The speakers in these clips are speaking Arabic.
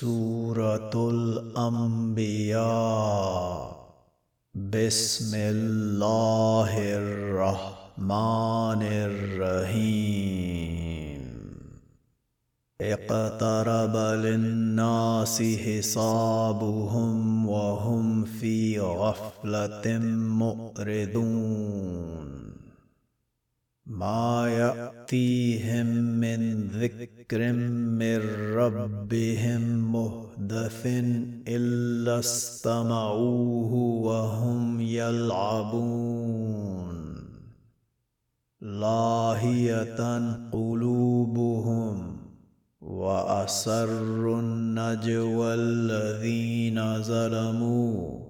سورة الأنبياء. بسم الله الرحمن الرحيم. اقترب للناس حسابهم وهم في غفلة مؤردون ما يأتيهم من ذكر من ربهم مهدث إلا استمعوه وهم يلعبون. لاهية قلوبهم وأسروا النجوى الذين ظلموا.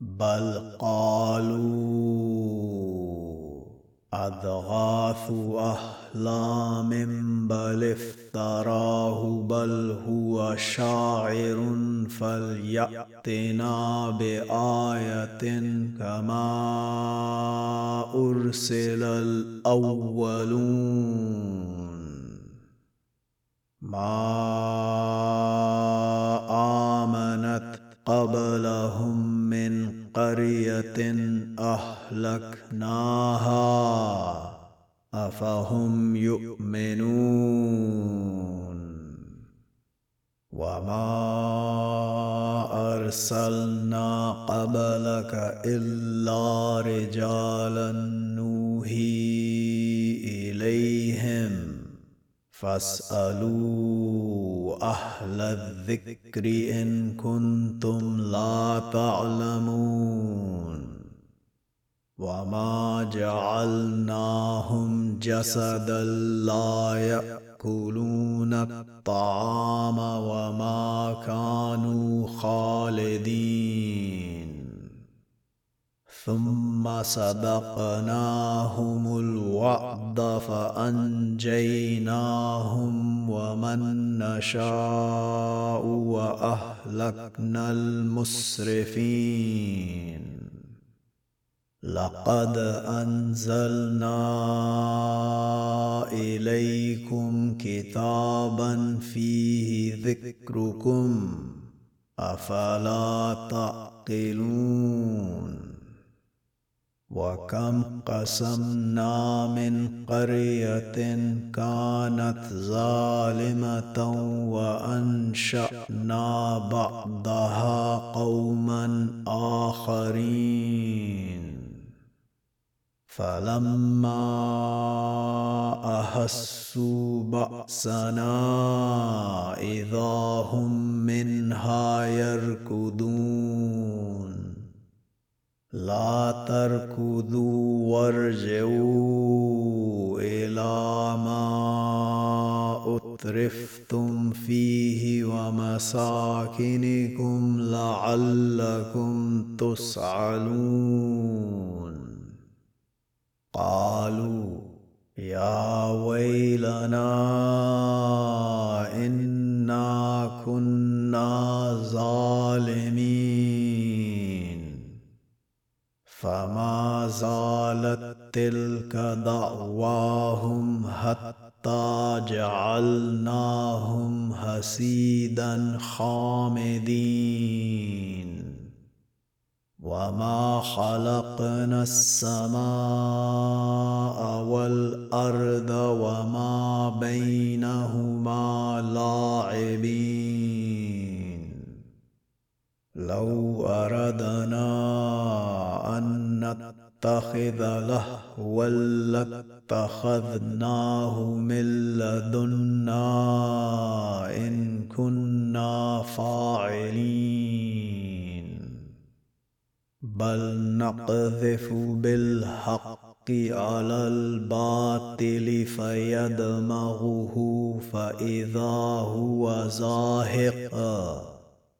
بل قالوا أضغاث أحلام بل افتراه بل هو شاعر فليأتنا بآية كما أرسل الأولون ما آمنت قبلهم من قرية أهلكناها. أفهم يؤمنون؟ وما أرسلنا قبلك إلا رجالا نوحي إليهم فاسألوا أهل الذكر إن كنتم لا تعلمون وما جعلناهم جسدا لا يأكلون الطعام وما كانوا خالدين. ثم صدقناهم الوعد فأنجيناهم ومن نشاء وأهلكنا المسرفين. لقد أنزلنا إليكم كتابا فيه ذكركم أفلا تعقلون؟ وكم قسمنا من قرية كانت ظالمة وأنشأنا بعدها قوما آخرين فلما أحسوا بأسنا إذا هم منها يركضون لا تركضوا وارجعوا إلى ما أترفتم فيه ومساكنكم لعلكم تسعلون قالوا يا ويلنا تلك دعواهم حتى جعلناهم حسيدا خامدين. وما خلقنا السماء والأرض وما بينهما لاعبين. لو أردنا أن نتخذ لهوا لاتخذناه من لدنا إن كنا فاعلين. بل نقذف بالحق على الباطل فيدمغه فإذا هو زاهق.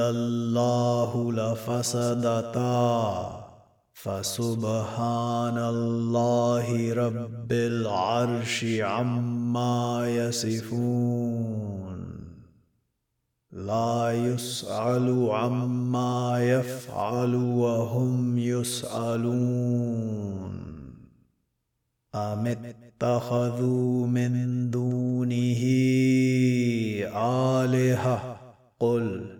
الله لفسدتا فسبحان الله رب العرش عما يصفون لا يسأل عما يفعل وهم يسألون أم اتخذوا من دونه آلهة قل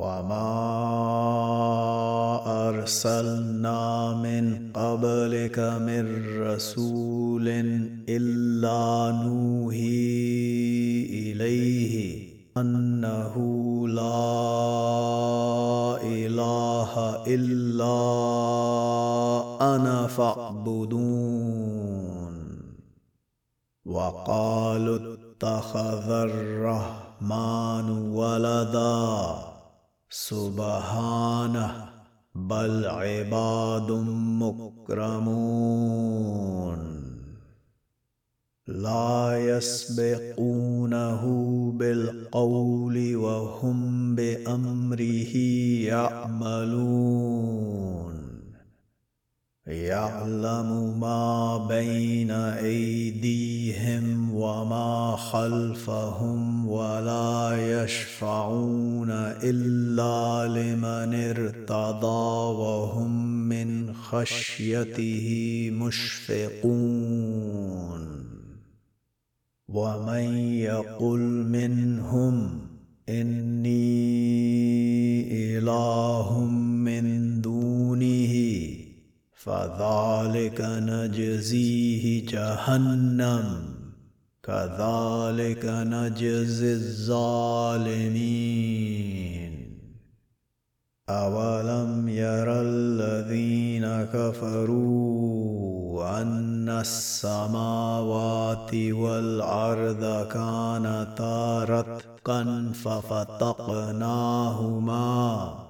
وما ارسلنا من قبلك من رسول الا نوحي اليه انه لا اله الا أنا فاعبدون وقالوا اتخذ الرحمن ولدا سبحانه بل عباد مكرمون لا يسبقونه بالقول وهم بامره يعملون يعلم ما بين أيديهم وما خلفهم ولا يشفعون إلا لمن ارتضى وهم من خشيته مشفقون. ومن يقل منهم إني إله من فذلك نجزيه جهنم. كذلك نجزي الظالمين. أولم ير الذين كفروا أن السماوات والأرض كانتا رتقا ففتقناهما.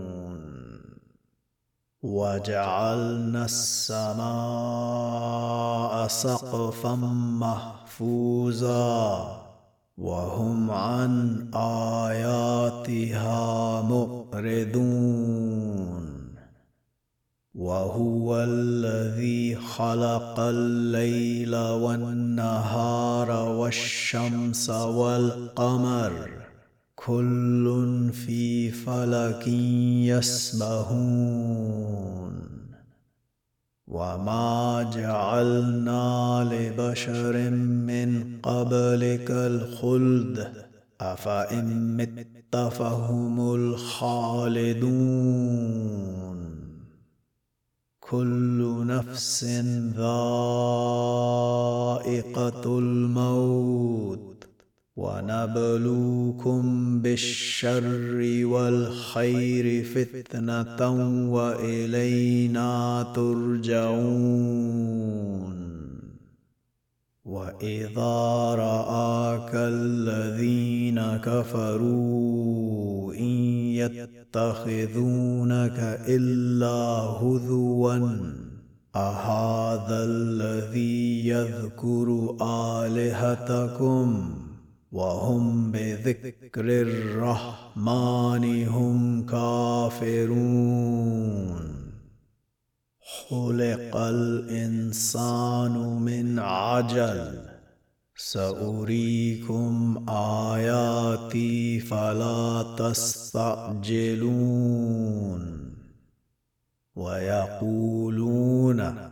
وجعلنا السماء سقفا محفوظا وهم عن آياتها معرضون. وهو الذي خلق الليل والنهار والشمس والقمر. كل في فلك يسبحون وما جعلنا لبشر من قبلك الخلد أفإن مت فهم الخالدون. كل نفس ذائقة الموت. ونبلوكم بالشر والخير فتنة وإلينا ترجعون. وإذا رآك الذين كفروا إن يتخذونك إلا هذوا أهذا الذي يذكر آلهتكم؟ وهم بذكر الرحمن هم كافرون. خلق الإنسان من عجل. سأريكم آياتي فلا تستعجلون. ويقولون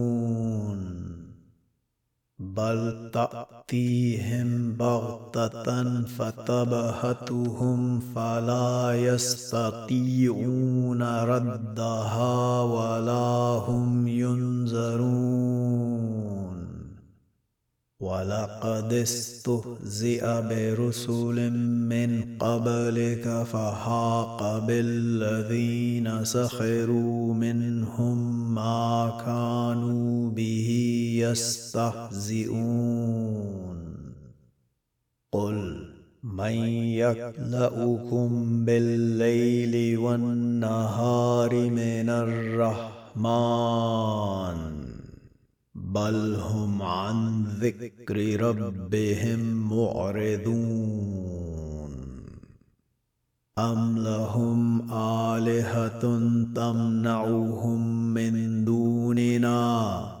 بل تأتيهم بغتة فتبهتهم فلا يستطيعون ردها ولا هم ينذرون ولقد استهزئ برسل من قبلك فحاق بالذين سخروا منهم ما به يستهزئون. قل من يكلؤكم بالليل والنهار من الرحمن؟ بل هم عن ذكر ربهم معرضون. ام لهم الهه تمنعهم من دوننا؟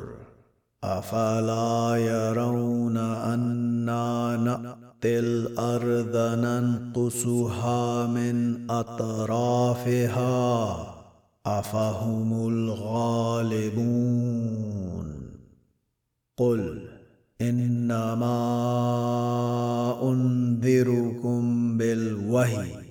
أفلا يرون أنا نأتي الأرض ننقصها من أطرافها؟ أفهم الغالبون. قل إنما أنذركم بالوهي.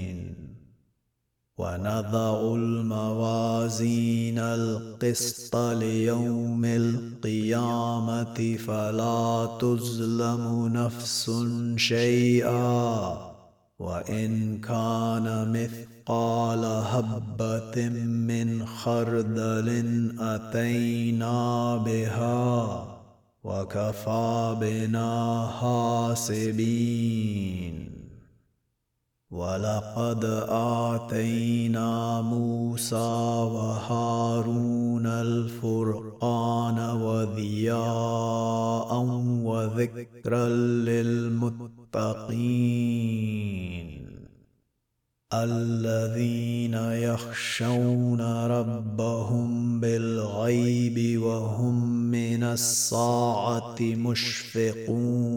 ونضع الموازين القسط ليوم القيامة فلا تظلم نفس شيئا وإن كان مثقال هبة من خردل أتينا بها وكفى بنا حاسبين. ولقد اتينا موسى وهارون الفرقان وضياء وذكرا للمتقين الذين يخشون ربهم بالغيب وهم من الساعة مشفقون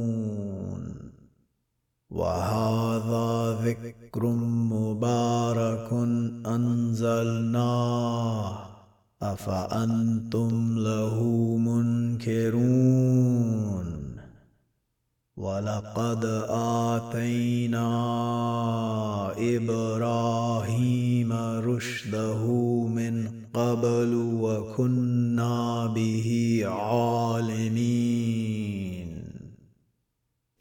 وهذا ذكر مبارك أنزلناه. أفأنتم له منكرون. ولقد آتينا إبراهيم رشده من قبل وكنا به عالمين.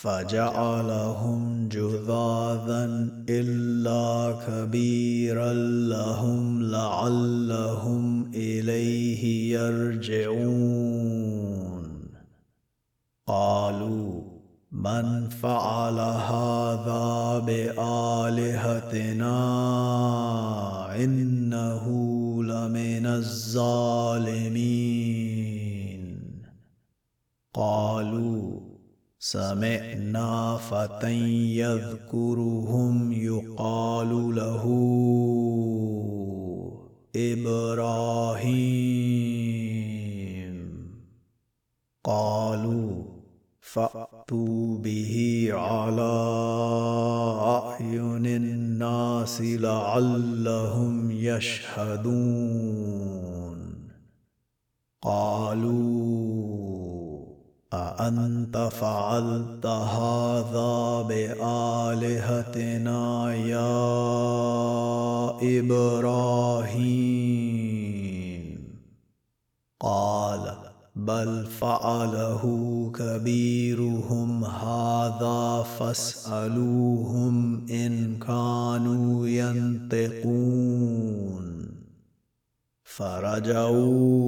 فجعلهم جذاذا إلا كبيرا لهم لعلهم إليه يرجعون. قالوا من فعل هذا بآلهتنا إنه لمن الظالمين. قالوا سمعنا فتى يذكرهم يقال له إبراهيم. قالوا فأتوا به على أعين الناس لعلهم يشهدون. قالوا أأنت فعلت هذا بآلهتنا يا إبراهيم؟ قال بل فعله كبيرهم هذا فاسألوهم إن كانوا ينطقون. فرجعوا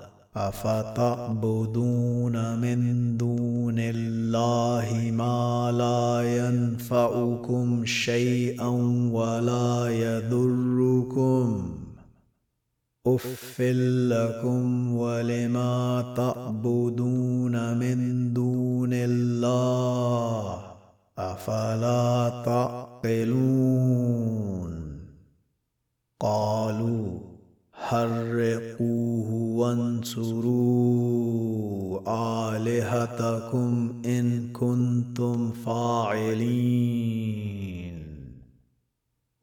أفتعبدون من دون الله ما لا ينفعكم شيئا ولا يضركم. اف لكم ولما تعبدون من دون الله افلا تعقلون؟ قالوا حرقوه وانصروا الهتكم ان كنتم فاعلين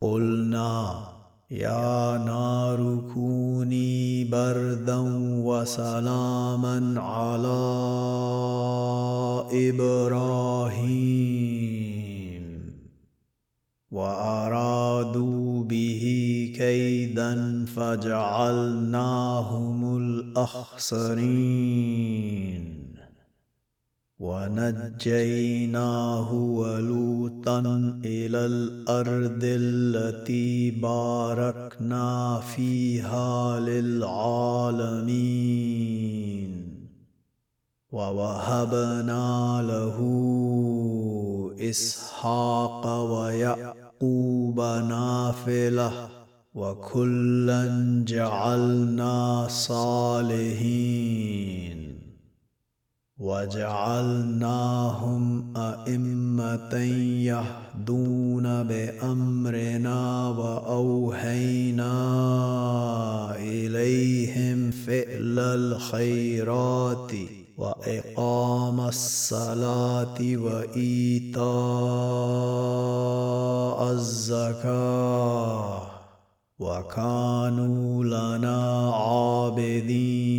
قلنا يا نار كوني بردا وسلاما على إبراهيم وأرادوا به كيدا فجعلناهم الأخسرين. ونجيناه ولوطا إلى الأرض التي باركنا فيها للعالمين. ووهبنا له إسحاق ويعقوب يعقوب نافلة وكلا جعلنا صالحين وجعلناهم أئمة يهدون بأمرنا وأوهينا إليهم فعل الخيرات وإقام الصلاة وإيتاء الزكاة وكانوا لنا عابدين.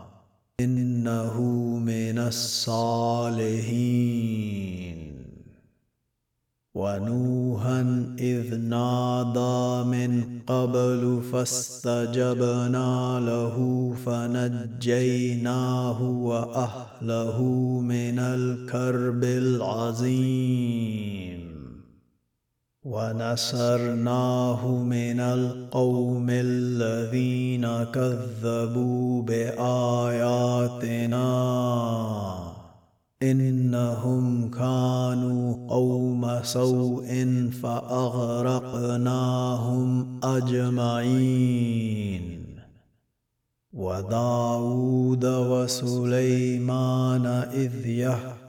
إنه من الصالحين. ونوحا إذ نادى من قبل فاستجبنا له فنجيناه وأهله من الكرب العظيم. ونصرناه من القوم الذين كذبوا بآياتنا. إنهم كانوا قوم سوء فأغرقناهم أجمعين. وداود وسليمان إذ يحكمون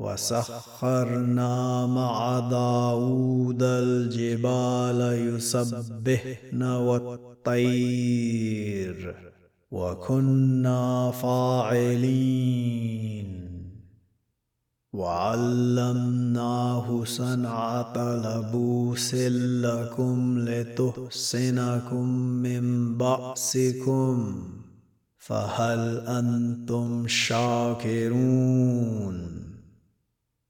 وسخرنا مع داود الجبال يسبحن والطير وكنا فاعلين وعلمناه صنعة لبوس لكم لتحسنكم من بأسكم فهل أنتم شاكرون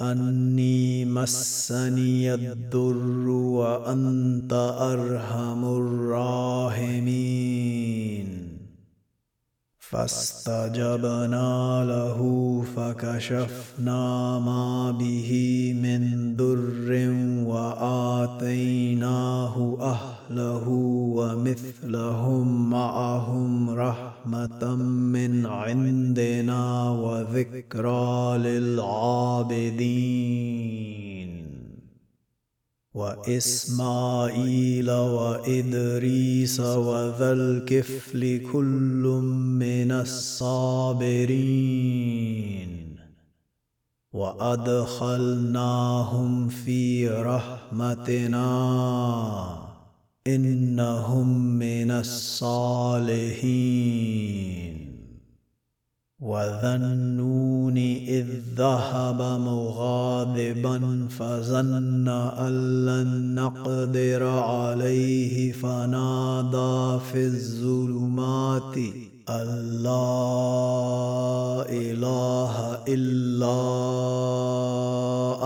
أني مسني الضر وأنت أرحم الراحمين. فاستجبنا له فكشفنا ما به من ضر وآتيناه أهله ومثلهم معهم رحمة من عندنا وذكرى للعابدين. وإسماعيل وإدريس وذا الكفل كل من الصابرين. وأدخلناهم في رحمتنا. إنهم من الصالحين. وذا النون إذ ذهب مغاضبا فظن أن لن نقدر عليه فنادى في الظلمات أن لا إله إلا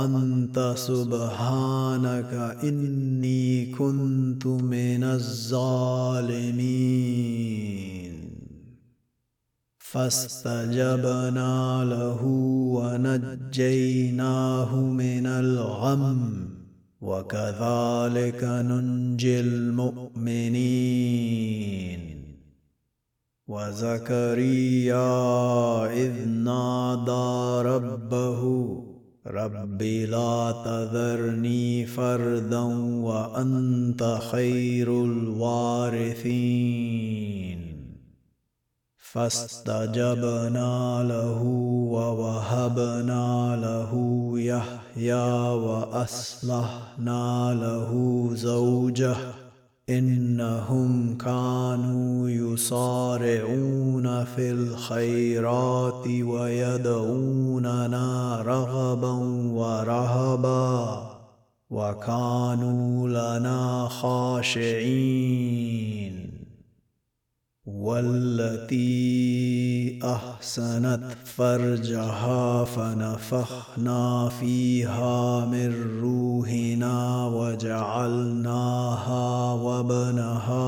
وانت سبحانك اني كنت من الظالمين. فاستجبنا له ونجيناه من الغم وكذلك ننجي المؤمنين. وزكريا إذ نادى ربه رب لا تذرني فردا وأنت خير الوارثين. فاستجبنا له ووهبنا له يحيى وأصلحنا له زوجه إنهم كانوا يصارعون في الخيرات ويدعوننا رغبا ورهبا وكانوا لنا خاشعين. والتي أحسنت فرجها فنفخنا فيها من روحنا وجعلناها وابنها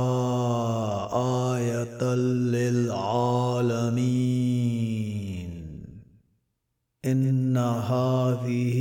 آية للعالمين. إن هذه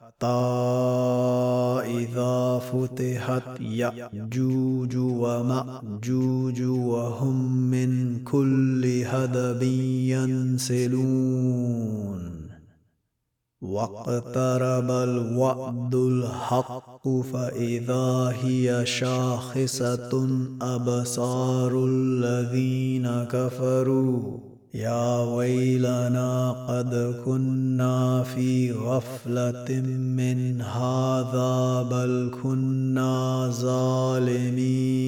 إذا فتحت يأجوج ومأجوج وهم من كل هدب ينسلون. واقترب الوعد الحق فإذا هي شاخصة أبصار الذين كفروا. يا ويلنا قد كنا في غفلة من هذا بل كنا ظالمين.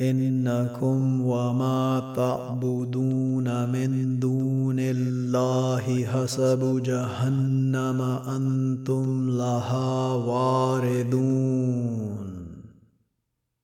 إنكم وما تعبدون من دون الله حسب جهنم أنتم لها واردون.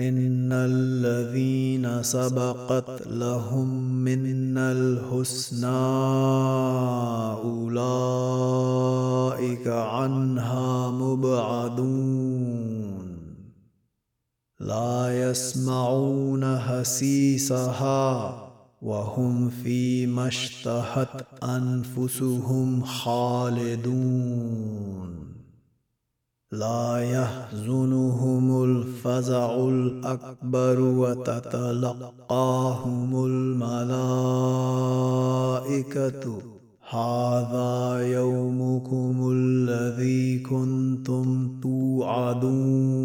إن الذين سبقت لهم منا الحسنى أولئك عنها مبعدون. لا يسمعون حسيسها وهم فيما اشتهت أنفسهم خالدون. لا يحزنهم الفزع الأكبر وتتلقاهم الملائكة. هذا يومكم الذي كنتم توعدون.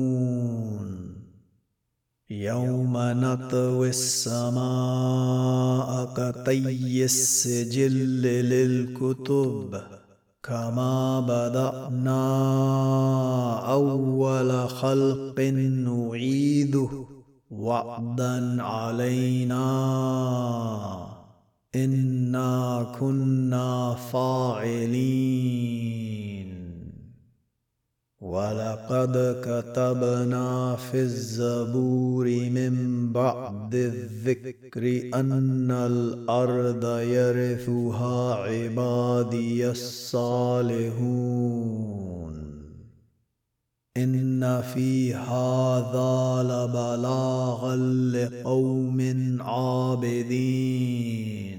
يوم نطوي السماء كطي السجل للكتب. كما بدأنا أول خلق نعيده وعدا علينا إنا كنا فاعلين ولقد كتبنا في الزبور من بعد الذكر أن الأرض يرثها عبادي الصالحون. إن في هذا لبلاغا لقوم عابدين.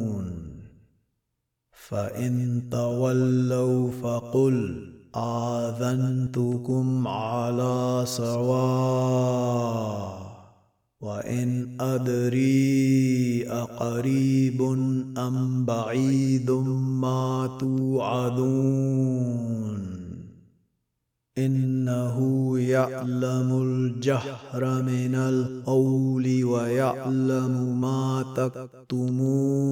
فإن تولوا فقل آذنتكم على سواء وإن أدري أقريب أم بعيد ما توعدون إنه يعلم الجهر من القول ويعلم ما تكتمون